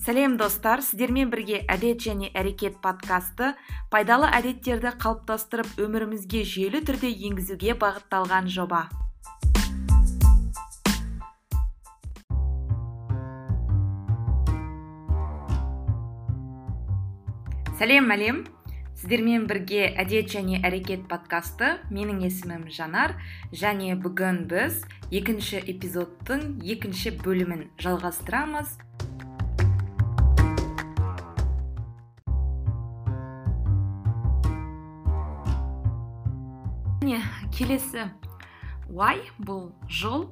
сәлем достар. Сіздермен бірге әдет және әрекет подкасты пайдалы әдеттерді қалыптастырып өмірімізге жүйелі түрде енгізуге бағытталған жоба. Сәлем әлем. Сіздермен бірге әдет және әрекет подкасты менің есімім жанар және бүгін біз екінші эпизодтың екінші бөлімін жалғастырамыз. Келесі y бұл жол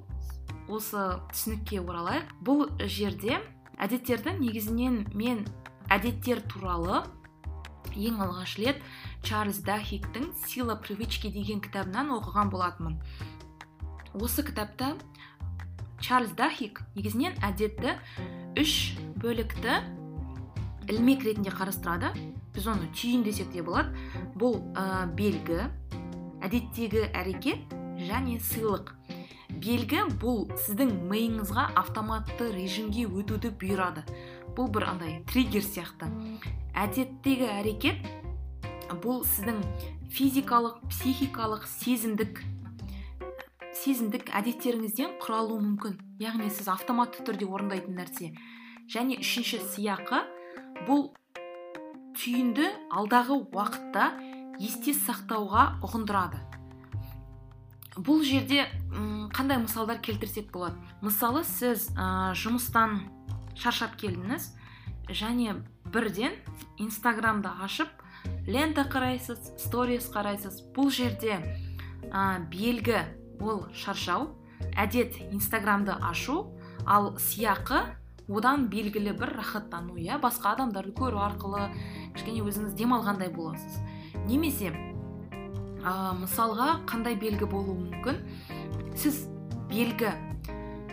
осы түсінікке оралайық. Бұл жерде әдеттерді негізінен мен әдеттер туралы ең алғаш рет чарльз дахиктің сила привычки деген кітабынан оқыған болатынмын. Осы кітапта чарльз дахик негізінен әдетті үш бөлікті ілмек ретінде қарастырады. Біз оны түйін десек те болады. Бұл ә, белгі әдеттегі әрекет және сыйлық. Белгі бұл сіздің миыңызға автоматты режимге өтуді бұйырады. Бұл бір андай триггер сияқты. Әдеттегі әрекет бұл сіздің физикалық психикалық сезімдік сезімдік әдеттеріңізден құралуы мүмкін. Яғни сіз автоматты түрде орындайтын нәрсе. Және үшінші сыйақы бұл түйінді алдағы уақытта есте сақтауға ұғындырады. Бұл жерде қандай мысалдар келтірсек болады? Мысалы сіз ә, жұмыстан шаршап келдіңіз және бірден инстаграмды ашып лента қарайсыз сторис қарайсыз. Бұл жерде ә, белгі ол шаршау әдет инстаграмды ашу ал сияқы одан белгілі бір рахаттану. Иә басқа адамдарды көру арқылы кішкене өзіңіз демалғандай боласыз. Немесе ә, мысалға қандай белгі болуы мүмкін? Сіз белгі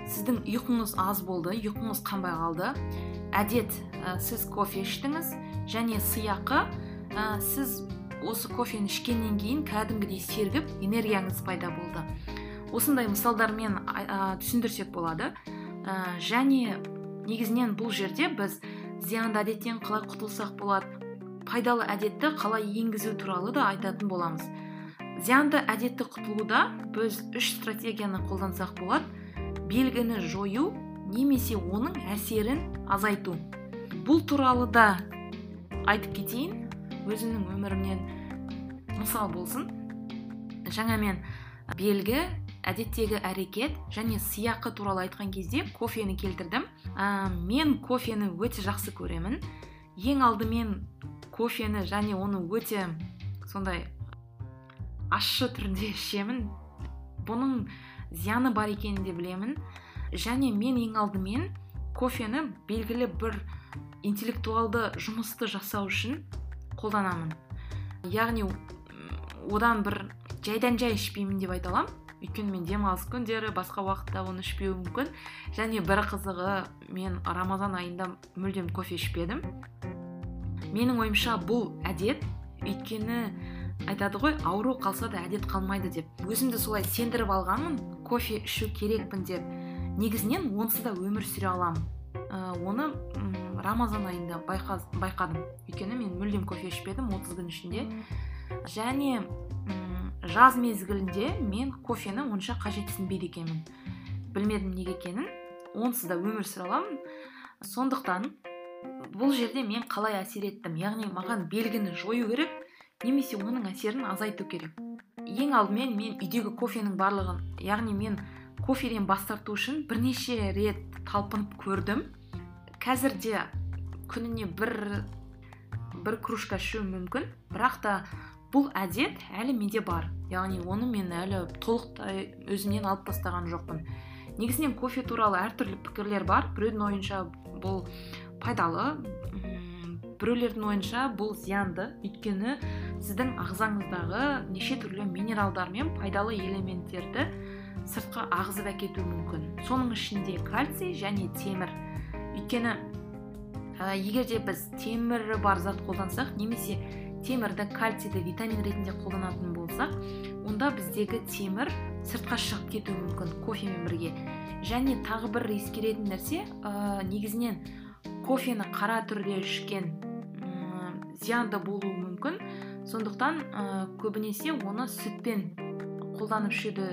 сіздің ұйқыңыз аз болды ұйқыңыз қанбай қалды. Әдет ә, сіз кофе іштіңіз және сыйақы ә, сіз осы кофені ішкеннен кейін кәдімгідей сергіп энергияңыз пайда болды. Осындай мысалдармен ә, түсіндірсек болады. Және негізінен бұл жерде біз зиянды әдеттен қалай құтылсақ болады пайдалы әдетті қалай енгізу туралы да айтатын боламыз. Зиянды әдетті құтылуда біз үш стратегияны қолдансақ болады. Белгіні жою немесе оның әсерін азайту. Бұл туралы да айтып кетейін. Өзімнің өмірімнен мысал болсын. Жаңа мен белгі әдеттегі әрекет және сыйақы туралы айтқан кезде кофені келтірдім. Ә, мен кофені өте жақсы көремін. Ең алдымен кофені және оны өте сондай ащы түрде ішемін. Бұның зияны бар екенін де білемін. Және мен ең алдымен кофені белгілі бір интеллектуалды жұмысты жасау үшін қолданамын. Яғни одан бір жайдан жай ішпеймін деп айта аламын. Өйткені мен демалыс күндері басқа уақытта оны ішпеуім мүмкін. Және бір қызығы мен рамазан айында мүлдем кофе ішпедім. Менің ойымша бұл әдет өйткені айтады ғой ауру қалса да әдет қалмайды деп. Өзімді солай сендіріп алғанмын кофе ішу керекпін деп. Негізінен онсыз да өмір сүре аламын. Ә, оны м рамазан айында байқа, байқадым. Өйткені мен мүлдем кофе ішпедім 30 күн ішінде. Және м жаз мезгілінде мен кофені онша қажетсінбейді екенмін білмедім неге екенін. Онсыз да өмір сүре аламын. Сондықтан бұл жерде мен қалай әсер еттім? Яғни маған белгіні жою керек немесе оның әсерін азайту керек. Ең алдымен мен үйдегі кофенің барлығын яғни мен кофеден бас тарту үшін бірнеше рет талпынып көрдім. Қазірде күніне бір бір кружка ішуім мүмкін. Бірақ та бұл әдет әлі менде бар. Яғни оны мен әлі толықтай өзімнен алып тастаған жоқпын. Негізінен кофе туралы әртүрлі пікірлер бар. Біреудің ойынша бұл пайдалы біреулердің ойынша бұл зиянды. Өйткені сіздің ағзаңыздағы неше түрлі минералдар мен пайдалы элементтерді сыртқа ағызып әкетуі мүмкін. Соның ішінде кальций және темір. Өйткені ә, біз темірі бар зат қолдансақ немесе темірді кальцийді витамин ретінде қолданатын болсақ онда біздегі темір сыртқа шығып кетуі мүмкін кофемен бірге. Және тағы бір ескеретін нәрсе ә, негізінен кофені қара түрде ішкен зиянды болуы мүмкін. Сондықтан ә, көбінесе оны сүтпен қолданып ішуді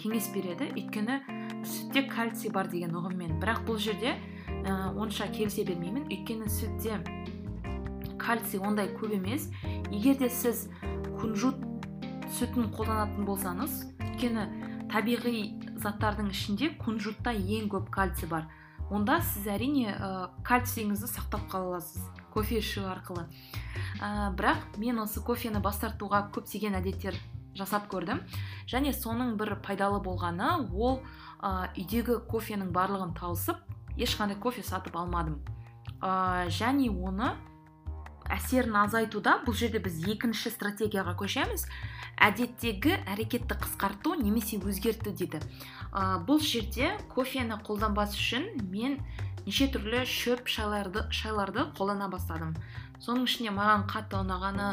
кеңес береді. Өйткені сүтте кальций бар деген ұғыммен. Бірақ бұл жерде ә, онша келісе бермеймін. Өйткені сүтте кальций ондай көп емес. Егер де сіз кунжут сүтін қолданатын болсаңыз өйткені табиғи заттардың ішінде кунжутта ең көп кальций бар. Онда сіз әрине ә, кальцийіңізді сақтап қала аласыз кофе ішу арқылы. Ә, бірақ мен осы кофені бас тартуға көптеген әдеттер жасап көрдім. Және соның бір пайдалы болғаны ол ә, үйдегі кофенің барлығын тауысып ешқандай кофе сатып алмадым. Ә, және оны әсерін азайтуда бұл жерде біз екінші стратегияға көшеміз. Әдеттегі әрекетті қысқарту немесе өзгерту дейді. Ә, бұл жерде кофені қолданбас үшін мен неше түрлі шөп шайларды, шайларды қолдана бастадым. Соның ішінде маған қатты ұнағаны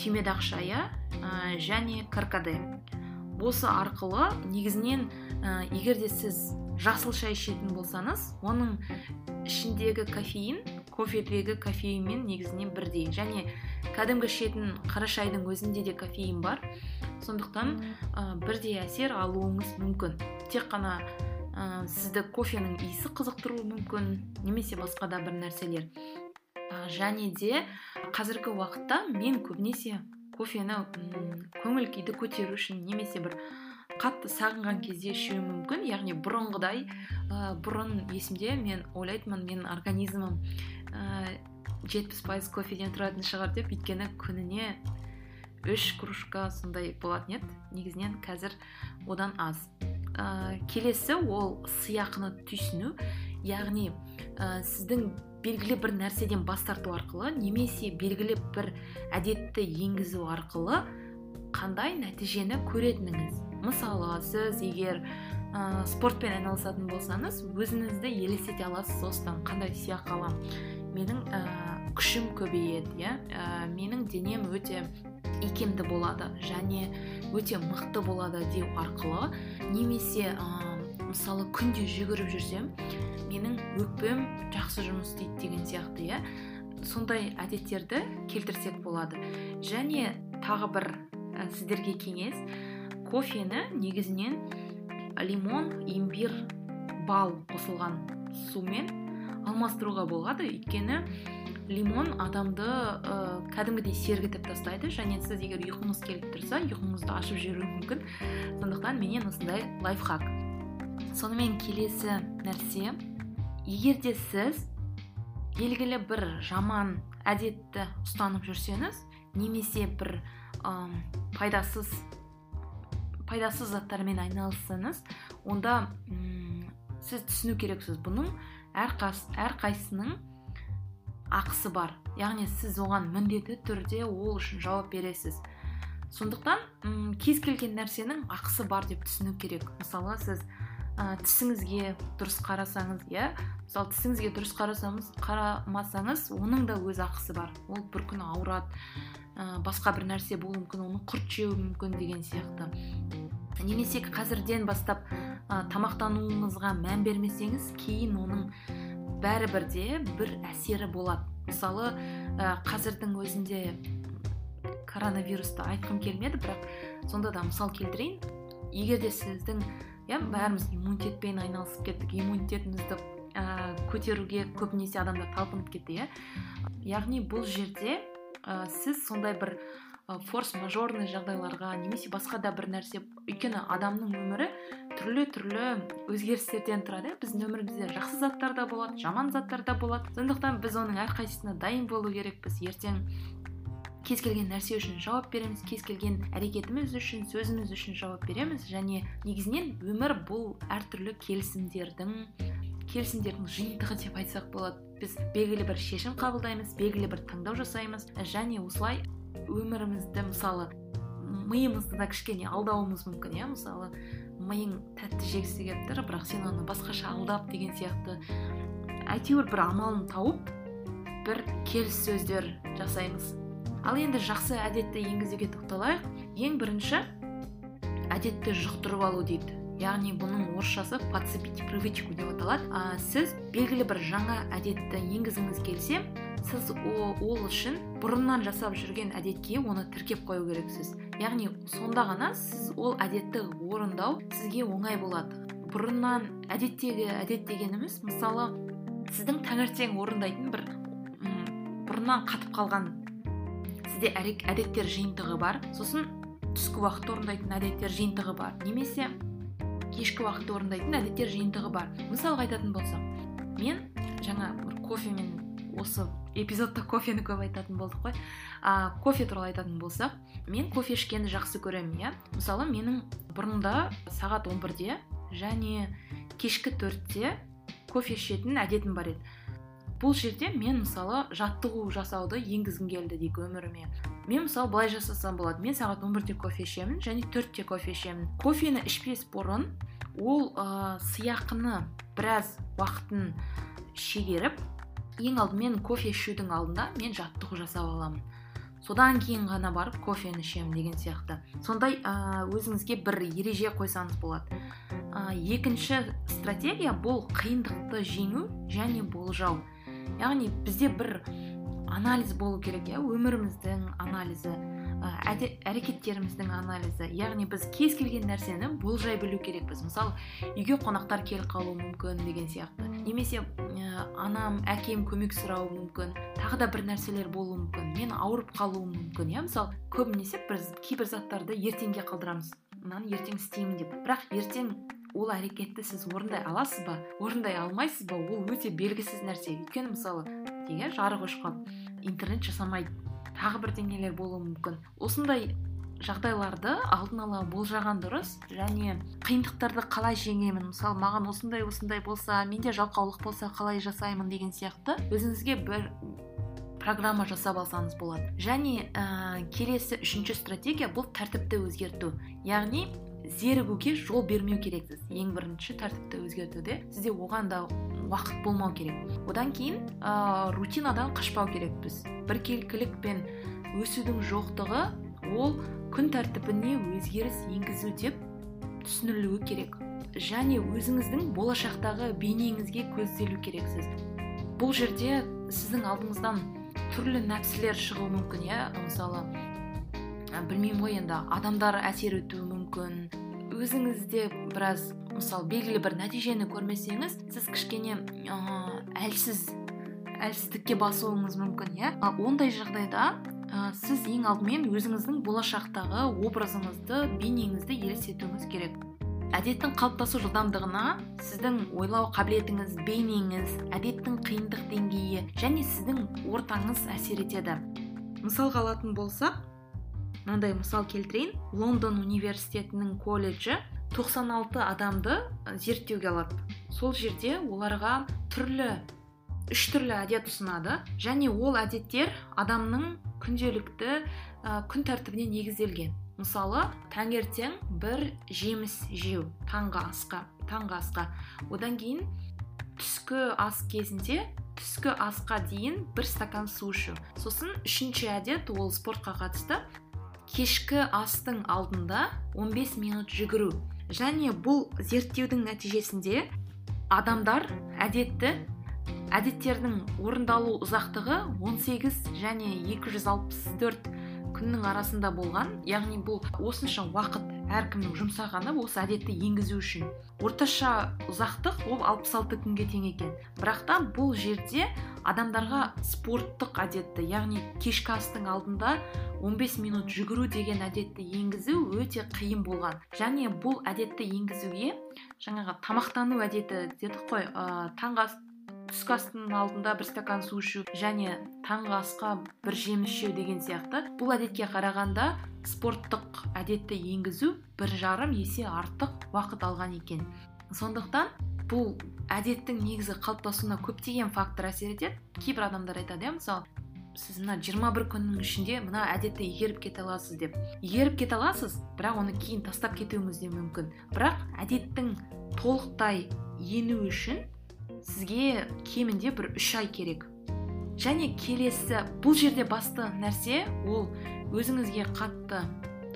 түймедақ шайы ә, және каркаде. Осы арқылы негізінен ә, егер де сіз жасыл шай ішетін болсаңыз оның ішіндегі кофеин кофедегі кофеинмен негізінен бірдей. Және кәдімгі ішетін қара шайдың өзінде де кофеин бар. Сондықтан ә, бірдей әсер алуыңыз мүмкін. Тек қана ә, сізді кофенің иісі қызықтыруы мүмкін немесе басқа да бір нәрселер. Ә, және де қазіргі уақытта мен көбінесе кофені көңіл күйді көтеру үшін немесе бір қатты сағынған кезде ішуім мүмкін. Яғни бұрынғыдай ә, бұрын есімде мен ойлайтынмын менің организмім жетпіс пайыз кофеден тұратын шығар деп өйткені күніне үш кружка сондай болатын еді. Негізінен қазір одан аз. Ә, келесі ол сыйақыны түйсіну. Яғни ә, сіздің белгілі бір нәрседен бас тарту арқылы немесе белгілі бір әдетті енгізу арқылы қандай нәтижені көретініңіз. Мысалы сіз егер ә, спортпен айналысатын болсаңыз өзіңізді елестете аласыз осыдан қандай сыйақы аламын. Менің ә, күшім көбейеді иә. Ә, менің денем өте икемді болады және өте мықты болады деу арқылы немесе ә, мысалы күнде жүгіріп жүрсем менің өкпем жақсы жұмыс істейді деген сияқты иә. Сондай әдеттерді келтірсек болады. Және тағы бір ә, сіздерге кеңес. Кофені негізінен лимон имбир бал қосылған сумен алмастыруға болады. Өйткені лимон адамды ә, кәдімгідей сергітіп тастайды және сіз егер ұйқыңыз келіп тұрса ұйқыңызды ашып жіберуі мүмкін. Сондықтан менен осындай лайфхак. Сонымен келесі нәрсе. Егер де сіз белгілі бір жаман әдетті ұстанып жүрсеңіз немесе бір ә, пайдасыз пайдасыз заттармен айналыссаңыз онда сіз түсіну керексіз. Бұның әрқайсысының ақысы бар. Яғни сіз оған міндетті түрде ол үшін жауап бересіз. Сондықтан м кез келген нәрсенің ақысы бар деп түсіну керек. Мысалы сіз ә, тісіңізге дұрыс қарасаңыз иә мысалы тісіңізге дұрыс қарасаңыз қарамасаңыз оның да өз ақысы бар. Ол бір күні ауырады ә, басқа бір нәрсе болуы мүмкін оны құрт жеуі мүмкін деген сияқты. Немесе қазірден бастап ә, тамақтануыңызға мән бермесеңіз кейін оның бәрібір де бір әсері болады. Мысалы ә, қазірдің өзінде коронавирусты айтқым келмеді бірақ сонда да мысал келтірейін. Егер де сіздің иә бәріміз иммунитетпен айналысып кеттік иммунитетімізді ә, көтеруге көбінесе адамдар талпынып кетті иә. Яғни бұл жерде ә, сіз сондай бір форс мажорный жағдайларға немесе басқа да бір нәрсе. Өйткені адамның өмірі түрлі түрлі өзгерістерден тұрады. Біздің өмірімізде жақсы заттар да болады жаман заттар да болады. Сондықтан біз оның әрқайсысына дайын болу керекпіз. Ертең кез келген нәрсе үшін жауап береміз кез келген әрекетіміз үшін сөзіміз үшін жауап береміз. Және негізінен өмір бұл әртүрлі келісімдердің келісімдердің жиынтығы деп айтсақ болады. Біз белгілі бір шешім қабылдаймыз белгілі бір таңдау жасаймыз. Және осылай өмірімізді мысалы миымызды да кішкене алдауымыз мүмкін иә? Мысалы миың тәтті жегісі келіп тұр бірақ сен оны басқаша алдап деген сияқты. Әйтеуір бір амалын тауып бір келіссөздер жасаймыз. Ал енді жақсы әдетті енгізуге тоқталайық. Ең бірінші әдетті жұқтырып алу дейді. Яғни бұның орысшасы подцепить привычку деп аталады. А, сіз белгілі бір жаңа әдетті енгізгіңіз келсе сіз ол үшін бұрыннан жасап жүрген әдетке оны тіркеп қою керексіз. Яғни сонда ғана сіз ол әдетті орындау сізге оңай болады. Бұрыннан әдеттегі әдет дегеніміз мысалы сіздің таңертең орындайтын бір бұрыннан қатып қалған сізде әдеттер жиынтығы бар. Сосын түскі уақытта орындайтын әдеттер жиынтығы бар. Немесе кешкі уақытта орындайтын әдеттер жиынтығы бар. Мысалға айтатын болсақ мен жаңа бір кофемен осы эпизодта кофені көп айтатын болдық қой. А, кофе туралы айтатын болсақ мен кофе ішкенді жақсы көремін иә. Мысалы менің бұрында сағат 11-де және кешкі төртте кофе ішетін әдетім бар еді. Бұл жерде мен мысалы жаттығу жасауды енгізгім келді дейік өміріме. Мен мысалы былай жасасам болады. Мен сағат 11-де кофе ішемін және төртте кофе ішемін. Кофені ішпес бұрын ол ә, сыйақыны біраз уақытын шегеріп ең алдымен кофе ішудің алдында мен жаттығу жасап аламын. Содан кейін ғана барып кофені ішемін деген сияқты. Сондай ә, өзіңізге бір ереже қойсаңыз болады. Ә, екінші стратегия бұл қиындықты жеңу және болжау. Яғни бізде бір анализ болу керек иә? Өміріміздің анализі. Әрекеттеріміздің анализі яғни біз кез келген нәрсені болжай білу керекпіз. Мысалы үйге қонақтар келіп қалуы мүмкін деген сияқты. Немесе ә, анам әкем көмек сұрауы мүмкін тағы да бір нәрселер болуы мүмкін мен ауырып қалуым мүмкін иә? Мысалы көбінесе біз кейбір заттарды ертеңге қалдырамыз. Мынаны ертең істеймін деп. Бірақ ертең ол әрекетті сіз орындай аласыз ба? Орындай алмайсыз ба? Ол өте белгісіз нәрсе. Өйткені мысалы иә жарық өшіп интернет жасамайды. Тағы бірдеңелер болуы мүмкін. Осындай жағдайларды алдын ала болжаған дұрыс және қиындықтарды қалай жеңемін? Мысалы маған осындай осындай болса менде жалқаулық болса қалай жасаймын деген сияқты өзіңізге бір программа жасап алсаңыз болады. Және ә, келесі үшінші стратегия бұл тәртіпті өзгерту. Яғни зерігуге жол бермеу керексіз. Ең бірінші тәртіпті өзгертуде сізде оған да уақыт болмау керек. Одан кейін ә, рутинадан қашпау керекпіз. Біркелкілік пен өсудің жоқтығы ол күн тәртібіне өзгеріс енгізу деп түсінілуі керек. Және өзіңіздің болашақтағы бейнеңізге көзделу керексіз. Бұл жерде сіздің алдыңыздан түрлі нәпсілер шығуы мүмкін иә? Мысалы білмеймін ғой енді адамдар әсер етуі мүмкін өзіңізде біраз мысалы белгілі бір нәтижені көрмесеңіз сіз кішкене ә, әлсіз әлсіздікке басуыңыз мүмкін иә? Ондай жағдайда ә, сіз ең алдымен өзіңіздің болашақтағы образыңызды бейнеңізді елестетуіңіз керек. Әдеттің қалыптасу жылдамдығына сіздің ойлау қабілетіңіз бейнеңіз әдеттің қиындық деңгейі және сіздің ортаңыз әсер етеді. Мысалға алатын болсақ мынандай мысал келтірейін. Лондон университетінің колледжі 96 адамды зерттеуге алады. Сол жерде оларға түрлі үш түрлі әдет ұсынады. Және ол әдеттер адамның күнделікті ә, күн тәртібіне негізделген. Мысалы таңертең бір жеміс жеу таңғы асқа таңғы асқа. Одан кейін түскі ас кезінде түскі асқа дейін бір стакан су ішу. Сосын үшінші әдет ол спортқа қатысты. Кешкі астың алдында 15 минут жүгіру. Және бұл зерттеудің нәтижесінде адамдар әдетті әдеттердің орындалу ұзақтығы 18 және 264 күннің арасында болған. Яғни бұл осынша уақыт әркімнің жұмсағаны осы әдетті енгізу үшін. Орташа ұзақтық ол 66 күнге тең екен. Бірақ та бұл жерде адамдарға спорттық әдетті яғни кешкі астың алдында 15 минут жүгіру деген әдетті енгізу өте қиын болған. Және бұл әдетті енгізуге жаңағы тамақтану әдеті дедік қой ә, таңғы түскі астың алдында бір стакан су ішу және таңғы асқа бір жеміс жеу деген сияқты. Бұл әдетке қарағанда спорттық әдетті енгізу бір жарым есе артық уақыт алған екен. Сондықтан бұл әдеттің негізі қалыптасуына көптеген фактор әсер етеді. Кейбір адамдар айтады иә мысалы сіз мына 21 күннің ішінде мына әдетті игеріп кете аласыз деп. Игеріп кете аласыз бірақ оны кейін тастап кетуіңіз де мүмкін. Бірақ әдеттің толықтай ену үшін сізге кемінде бір үш ай керек. Және келесі бұл жерде басты нәрсе ол өзіңізге қатты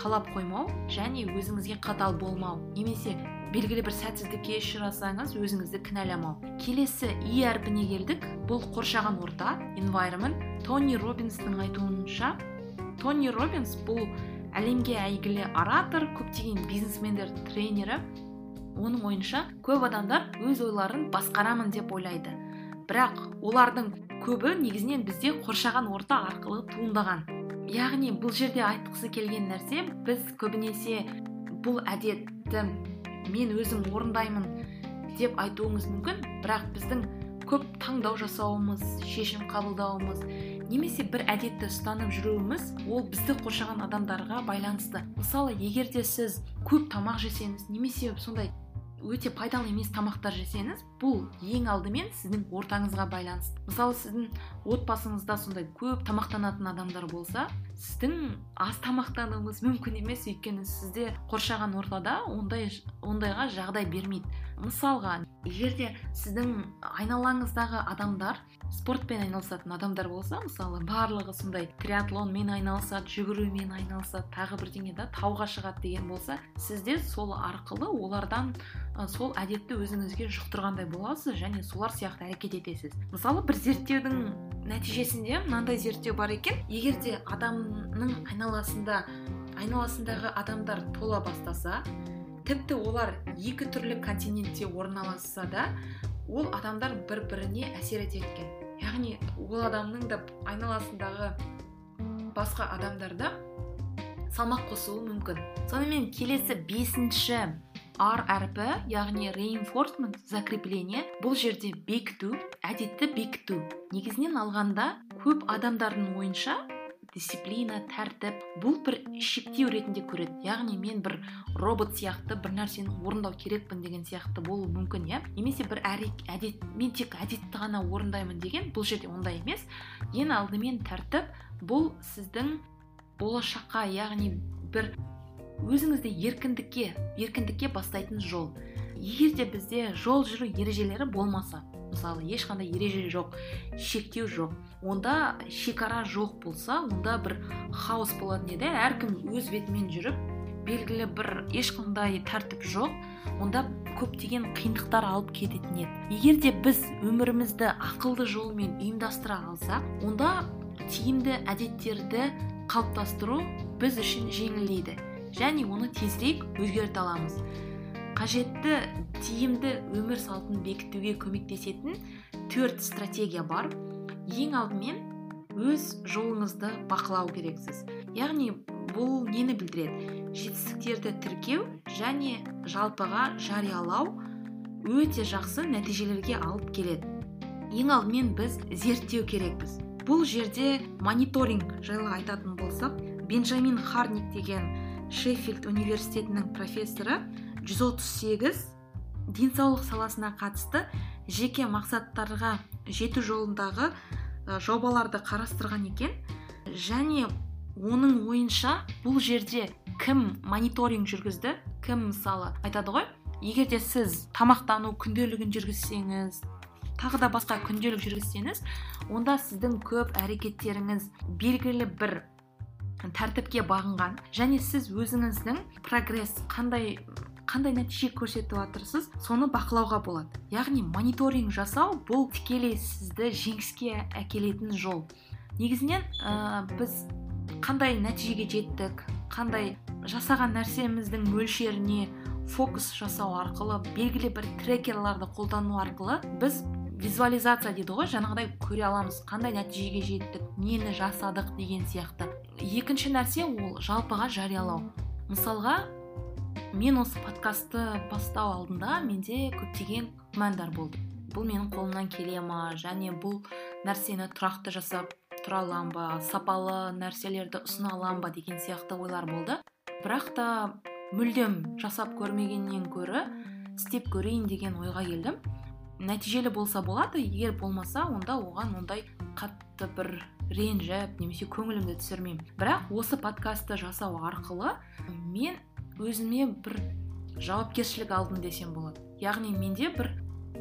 талап қоймау және өзіңізге қатал болмау. Немесе белгілі бір сәтсіздікке ұшырасаңыз өзіңізді кінәламау. Келесі и әрпіне келдік. Бұл қоршаған орта environment. Тони робинстің айтуынша тони робинс бұл әлемге әйгілі оратор көптеген бизнесмендер тренері. Оның ойынша көп адамдар өз ойларын басқарамын деп ойлайды. Бірақ олардың көбі негізінен бізде қоршаған орта арқылы туындаған. Яғни бұл жерде айтқысы келген нәрсе біз көбінесе бұл әдетті мен өзім орындаймын деп айтуыңыз мүмкін. Бірақ біздің көп таңдау жасауымыз шешім қабылдауымыз немесе бір әдетті ұстанып жүруіміз ол бізді қоршаған адамдарға байланысты. Мысалы егер де сіз көп тамақ жесеңіз немесе сондай өте пайдалы емес тамақтар жесеңіз бұл ең алдымен сіздің ортаңызға байланысты. Мысалы сіздің отбасыңызда сондай көп тамақтанатын адамдар болса сіздің аз тамақтануыңыз мүмкін емес өйткені сізде қоршаған ортада ондай ондайға жағдай бермейді. Мысалға егер де сіздің айналаңыздағы адамдар спортпен айналысатын адамдар болса мысалы барлығы сондай триатлонмен айналысады жүгірумен айналысады тағы бірдеңе да тауға шығады деген болса сізде сол арқылы олардан сол әдетті өзіңізге жұқтырғандай боласыз және солар сияқты әрекет етесіз. Мысалы бір зерттеудің нәтижесінде мынандай зерттеу бар екен. Егер де адамның айналасында айналасындағы адамдар тола бастаса тіпті олар екі түрлі континентте орналасса да ол адамдар бір біріне әсер етеді екен яғни ол адамның да айналасындағы басқа адамдарда салмақ қосуы мүмкін. Сонымен келесі бесінші ар әрпі яғни reinforcement закрепление бұл жерде бекіту әдетті бекіту. Негізінен алғанда көп адамдардың ойынша дисциплина тәртіп. Бұл бір шектеу ретінде көреді. Яғни мен бір робот сияқты бір нәрсені орындау керекпін деген сияқты болуы мүмкін иә. Немесе бір әдет мен тек әдетті ғана орындаймын деген бұл жерде ондай емес. Ең алдымен тәртіп. Бұл сіздің болашаққа яғни бір өзіңізді еркіндікке еркіндікке бастайтын жол. Егер де бізде жол жүру ережелері болмаса мысалы ешқандай ереже жоқ шектеу жоқ. Онда шекара жоқ болса онда бір хаос болатын еді. Әркім өз бетімен жүріп белгілі бір ешқандай тәртіп жоқ онда көптеген қиындықтар алып кететін еді. Егер де біз өмірімізді ақылды жолмен ұйымдастыра алсақ онда тиімді әдеттерді қалыптастыру біз үшін жеңілдейді. Және оны тезірек өзгерте аламыз. Қажетті тиімді өмір салтын бекітуге көмектесетін төрт стратегия бар. Ең алдымен өз жолыңызды бақылау керексіз. Яғни бұл нені білдіреді? Жетістіктерді тіркеу және жалпыға жариялау өте жақсы нәтижелерге алып келеді. Ең алдымен біз зерттеу керекпіз. Бұл жерде мониторинг жайлы айтатын болсақ бенджамин харник деген шеффилд университетінің профессоры 138 денсаулық саласына қатысты жеке мақсаттарға жету жолындағы жобаларды қарастырған екен. Және оның ойынша бұл жерде кім мониторинг жүргізді? Кім мысалы айтады ғой егер де сіз тамақтану күнделігін жүргізсеңіз тағы да басқа күнделік жүргізсеңіз онда сіздің көп әрекеттеріңіз белгілі бір тәртіпке бағынған. Және сіз өзіңіздің прогресс қандай қандай нәтиже көрсетіп жатырсыз соны бақылауға болады. Яғни мониторинг жасау бұл тікелей сізді жеңіске әкелетін жол. Негізінен ә, біз қандай нәтижеге жеттік қандай жасаған нәрсеміздің мөлшеріне фокус жасау арқылы белгілі бір трекерларды қолдану арқылы біз визуализация дейді ғой жаңағыдай көре аламыз қандай нәтижеге жеттік нені жасадық деген сияқты. Екінші нәрсе ол жалпыға жариялау. Мысалға мен осы подкастты бастау алдында менде көптеген күмәндар болды. Бұл менің қолымнан келе ма? Және бұл нәрсені тұрақты жасап тұра аламын ба? Сапалы нәрселерді ұсына аламын ба деген сияқты ойлар болды. Бірақ та мүлдем жасап көрмегеннен көрі істеп көрейін деген ойға келдім. Нәтижелі болса болады егер болмаса онда оған ондай қатты бір ренжіп немесе көңілімді түсірмеймін. Бірақ осы подкастты жасау арқылы мен өзіме бір жауапкершілік алдым десем болады. Яғни менде бір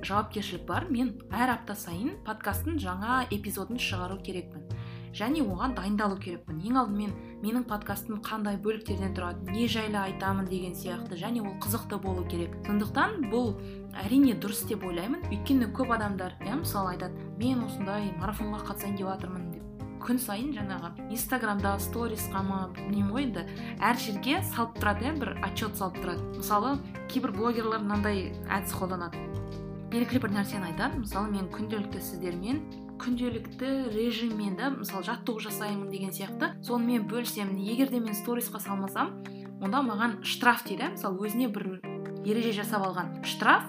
жауапкершілік бар. Мен әр апта сайын подкасттың жаңа эпизодын шығару керекпін. Және оған дайындалу керекпін. Ең алдымен менің подкастым қандай бөліктерден тұрады не жайлы айтамын деген сияқты. Және ол қызықты болу керек. Сондықтан бұл әрине дұрыс деп ойлаймын. Өйткені көп адамдар иә мысалы айтады мен осындай марафонға қатысайын деп жатырмын күн сайын жаңағы инстаграмда сторисқа ма білмеймін ғой енді әр жерге салып тұрады иә бір отчет салып тұрады. Мысалы кейбір блогерлар мынандай әдіс қолданады. Белгілі бір нәрсені айтады мысалы мен күнделікті сіздермен күнделікті режиммен да мысалы жаттығу жасаймын деген сияқты. Сонымен бөлісемін. Егер де мен сторисқа салмасам онда маған штраф дейді. Мысалы өзіне бір ереже жасап алған штраф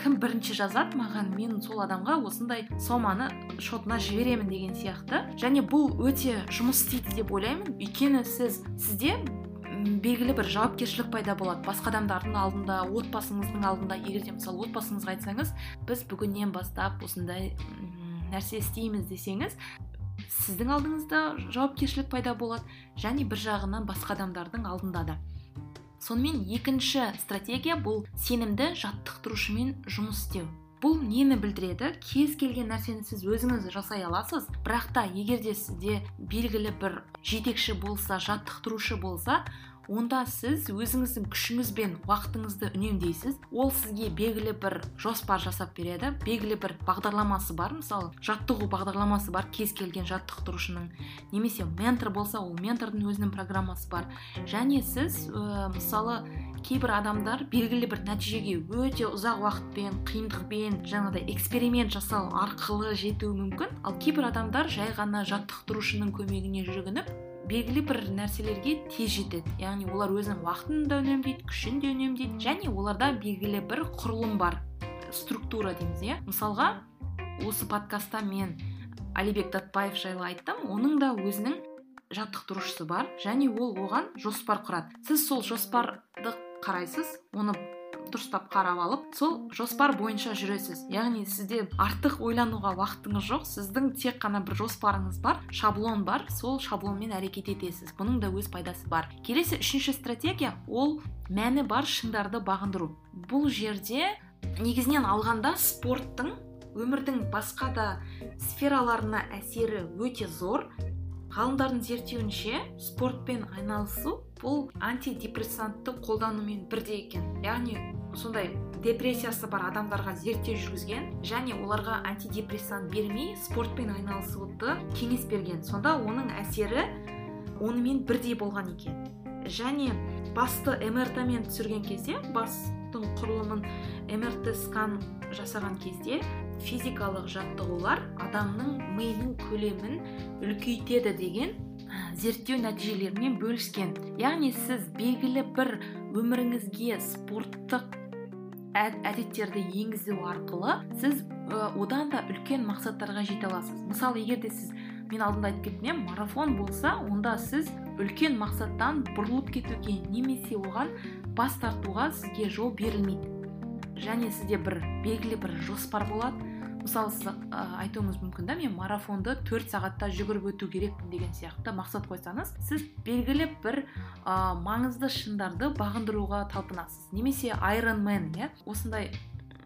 кім бірінші жазады маған мен сол адамға осындай соманы шотына жіберемін деген сияқты. Және бұл өте жұмыс істейді деп ойлаймын. Өйткені сіз сізде белгілі бір жауапкершілік пайда болады. Басқа адамдардың алдында отбасыңыздың алдында егер де мысалы отбасыңызға айтсаңыз біз бүгіннен бастап осындай нәрсе істейміз десеңіз сіздің алдыңызда жауапкершілік пайда болады және бір жағынан басқа адамдардың алдында да. Сонымен екінші стратегия бұл сенімді жаттықтырушымен жұмыс істеу. Бұл нені білдіреді? Кез келген нәрсені сіз өзіңіз жасай аласыз. Бірақ та егер де сізде белгілі бір жетекші болса жаттықтырушы болса онда сіз өзіңіздің күшіңіз бен уақытыңызды үнемдейсіз. Ол сізге белгілі бір жоспар жасап береді. Белгілі бір бағдарламасы бар. Мысалы жаттығу бағдарламасы бар. Кез келген жаттықтырушының немесе ментор болса ол ментордың өзінің программасы бар. Және сіз ә, мысалы кейбір адамдар белгілі бір нәтижеге өте ұзақ уақытпен қиындықпен жаңағыдай эксперимент жасау арқылы жетуі мүмкін. Ал кейбір адамдар жай ғана жаттықтырушының көмегіне жүгініп белгілі бір нәрселерге тез жетеді. Яғни олар өзінің уақытын да үнемдейді күшін де үнемдейді және оларда белгілі бір құрылым бар. Структура дейміз иә? Мысалға осы подкастта мен алибек датбаев жайлы айттым. Оның да өзінің жаттықтырушысы бар және ол оған жоспар құрады. Сіз сол жоспарды қарайсыз оны дұрыстап қарап алып сол жоспар бойынша жүресіз. Яғни сізде артық ойлануға уақытыңыз жоқ сіздің тек қана бір жоспарыңыз бар шаблон бар сол шаблонмен әрекет етесіз. Бұның да өз пайдасы бар. Келесі үшінші стратегия ол мәні бар шыңдарды бағындыру. Бұл жерде негізінен алғанда спорттың өмірдің басқа да сфераларына әсері өте зор. Ғалымдардың зерттеуінше спортпен айналысу бұл антидепрессантты қолданумен бірдей екен. Яғни сондай депрессиясы бар адамдарға зерттеу жүргізген және оларға антидепрессант бермей спортпен айналысуды кеңес берген. Сонда оның әсері онымен бірдей болған екен. Және басты мрт мен түсірген кезде бастың құрылымын мрт скан жасаған кезде физикалық жаттығулар адамның миының көлемін үлкейтеді деген зерттеу нәтижелерімен бөліскен. Яғни сіз белгілі бір өміріңізге спорттық әдеттерді енгізу арқылы сіз одан да үлкен мақсаттарға жете аласыз. Мысалы егер де сіз мен алдында айтып кеттім иә марафон болса онда сіз үлкен мақсаттан бұрылып кетуге немесе оған бас тартуға сізге жол берілмейді. Және сізде бір белгілі бір жоспар болады. Мысалы сіз айтуыңыз мүмкін да мен марафонды төрт сағатта жүгіріп өту керекпін деген сияқты мақсат қойсаңыз сіз белгілі бір ә, маңызды шыңдарды бағындыруға талпынасыз. Немесе айронмен иә осындай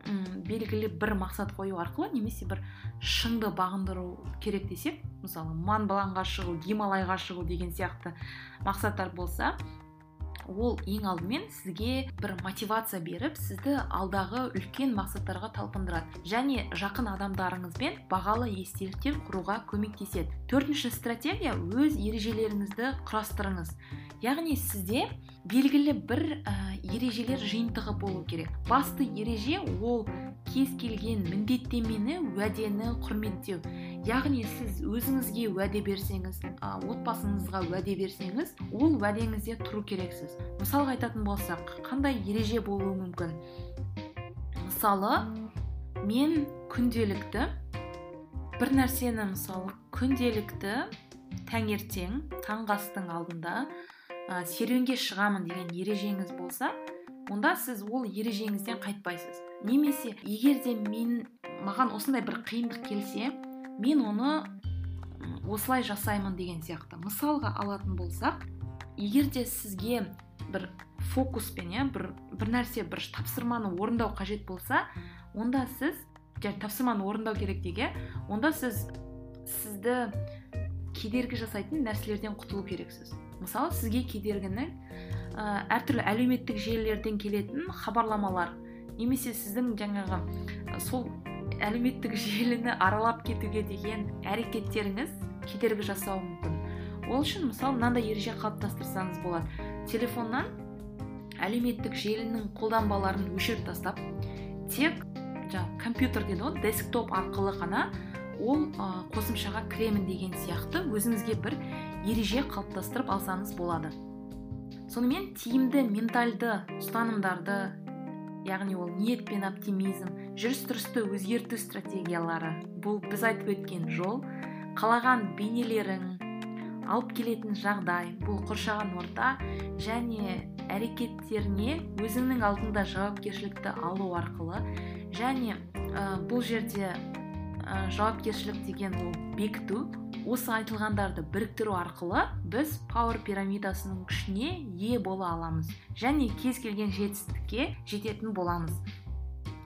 м белгілі бір мақсат қою арқылы немесе бір шыңды бағындыру керек десек мысалы манбланға шығу гималайға шығу деген сияқты мақсаттар болса ол ең алдымен сізге бір мотивация беріп сізді алдағы үлкен мақсаттарға талпындырады. Және жақын адамдарыңызбен бағалы естеліктер құруға көмектеседі. Төртінші стратегия өз ережелеріңізді құрастырыңыз. Яғни сізде белгілі бір ә, ережелер жиынтығы болу керек. Басты ереже ол кез келген міндеттемені уәдені құрметтеу. Яғни сіз өзіңізге уәде берсеңіз а, отбасыңызға уәде берсеңіз ол уәдеңізде тұру керексіз. Мысалға айтатын болсақ қандай ереже болуы мүмкін? Мысалы мен күнделікті бір нәрсені мысалы күнделікті таңертең таңғы астың алдында ә, серуенге шығамын деген ережеңіз болса онда сіз ол ережеңізден қайтпайсыз. Немесе егер де мен маған осындай бір қиындық келсе мен оны осылай жасаймын деген сияқты мысалға алатын болсақ егер де сізге бір фокуспен иә бір, бір нәрсе бір тапсырманы орындау қажет болса онда сіз тапсырманы орындау керек деге онда сіз сізді кедергі жасайтын нәрселерден құтылу керексіз. Мысалы сізге кедергіні ә, әртүрлі әлеуметтік желілерден келетін хабарламалар. Немесе сіздің жаңағы сол әлеуметтік желіні аралап кетуге деген әрекеттеріңіз кедергі жасауы мүмкін. Ол үшін мысалы мынандай ереже қалыптастырсаңыз болады. Телефоннан әлеуметтік желінің қолданбаларын өшіріп тастап тек жаңағы компьютер дейді ғой десктоп арқылы ғана ол ә, қосымшаға кіремін деген сияқты өзіңізге бір ереже қалыптастырып алсаңыз болады. Сонымен тиімді ментальды ұстанымдарды яғни ол ниет пен оптимизм жүріс тұрысты өзгерту стратегиялары. Бұл біз айтып өткен жол. Қалаған бейнелерің алып келетін жағдай бұл қоршаған орта және әрекеттеріне өзіңнің алдында жауапкершілікті алу арқылы және бұл жерде ә, жауапкершілік деген ол бекіту. Осы айтылғандарды біріктіру арқылы біз пауэр пирамидасының күшіне ие бола аламыз және кез келген жетістікке жететін боламыз.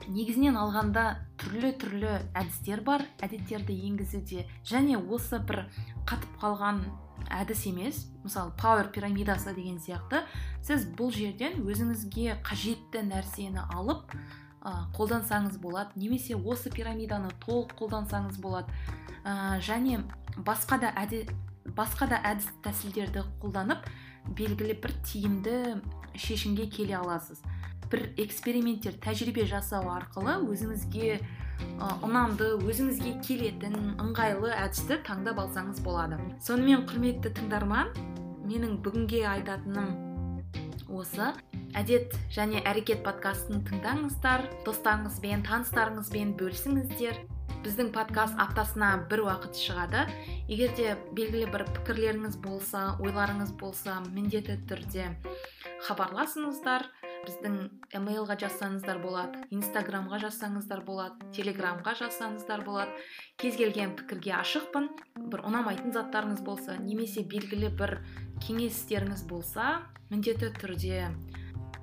Негізінен алғанда түрлі түрлі әдістер бар әдеттерді енгізуде және осы бір қатып қалған әдіс емес. Мысалы пауэр пирамидасы деген сияқты. Сіз бұл жерден өзіңізге қажетті нәрсені алып қолдансаңыз болады немесе осы пирамиданы толық қолдансаңыз болады. Және басқа да әде, басқа да әдіс тәсілдерді қолданып белгілі бір тиімді шешімге келе аласыз. Бір эксперименттер тәжірибе жасау арқылы өзіңізге ұнамды өзіңізге келетін ыңғайлы әдісті таңдап алсаңыз болады. Сонымен құрметті тыңдарман менің бүгінге айтатыным осы әдет және әрекет подкастын тыңдаңыздар достарыңызбен таныстарыңызбен бөлісіңіздер. Біздің подкаст аптасына бір уақыт шығады. Егер де белгілі бір пікірлеріңіз болса ойларыңыз болса міндетті түрде хабарласыңыздар. Біздің емейлға жазсаңыздар болады инстаграмға жазсаңыздар болады телеграмға жазсаңыздар болады. Кез келген пікірге ашықпын. Бір ұнамайтын заттарыңыз болса немесе белгілі бір кеңестеріңіз болса міндетті түрде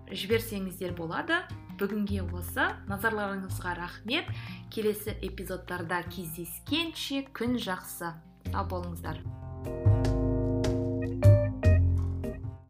жіберсеңіздер болады. Бүгінге осы назарларыңызға рахмет. Келесі эпизодтарда кездескенше күн жақсы. Сау болыңыздар.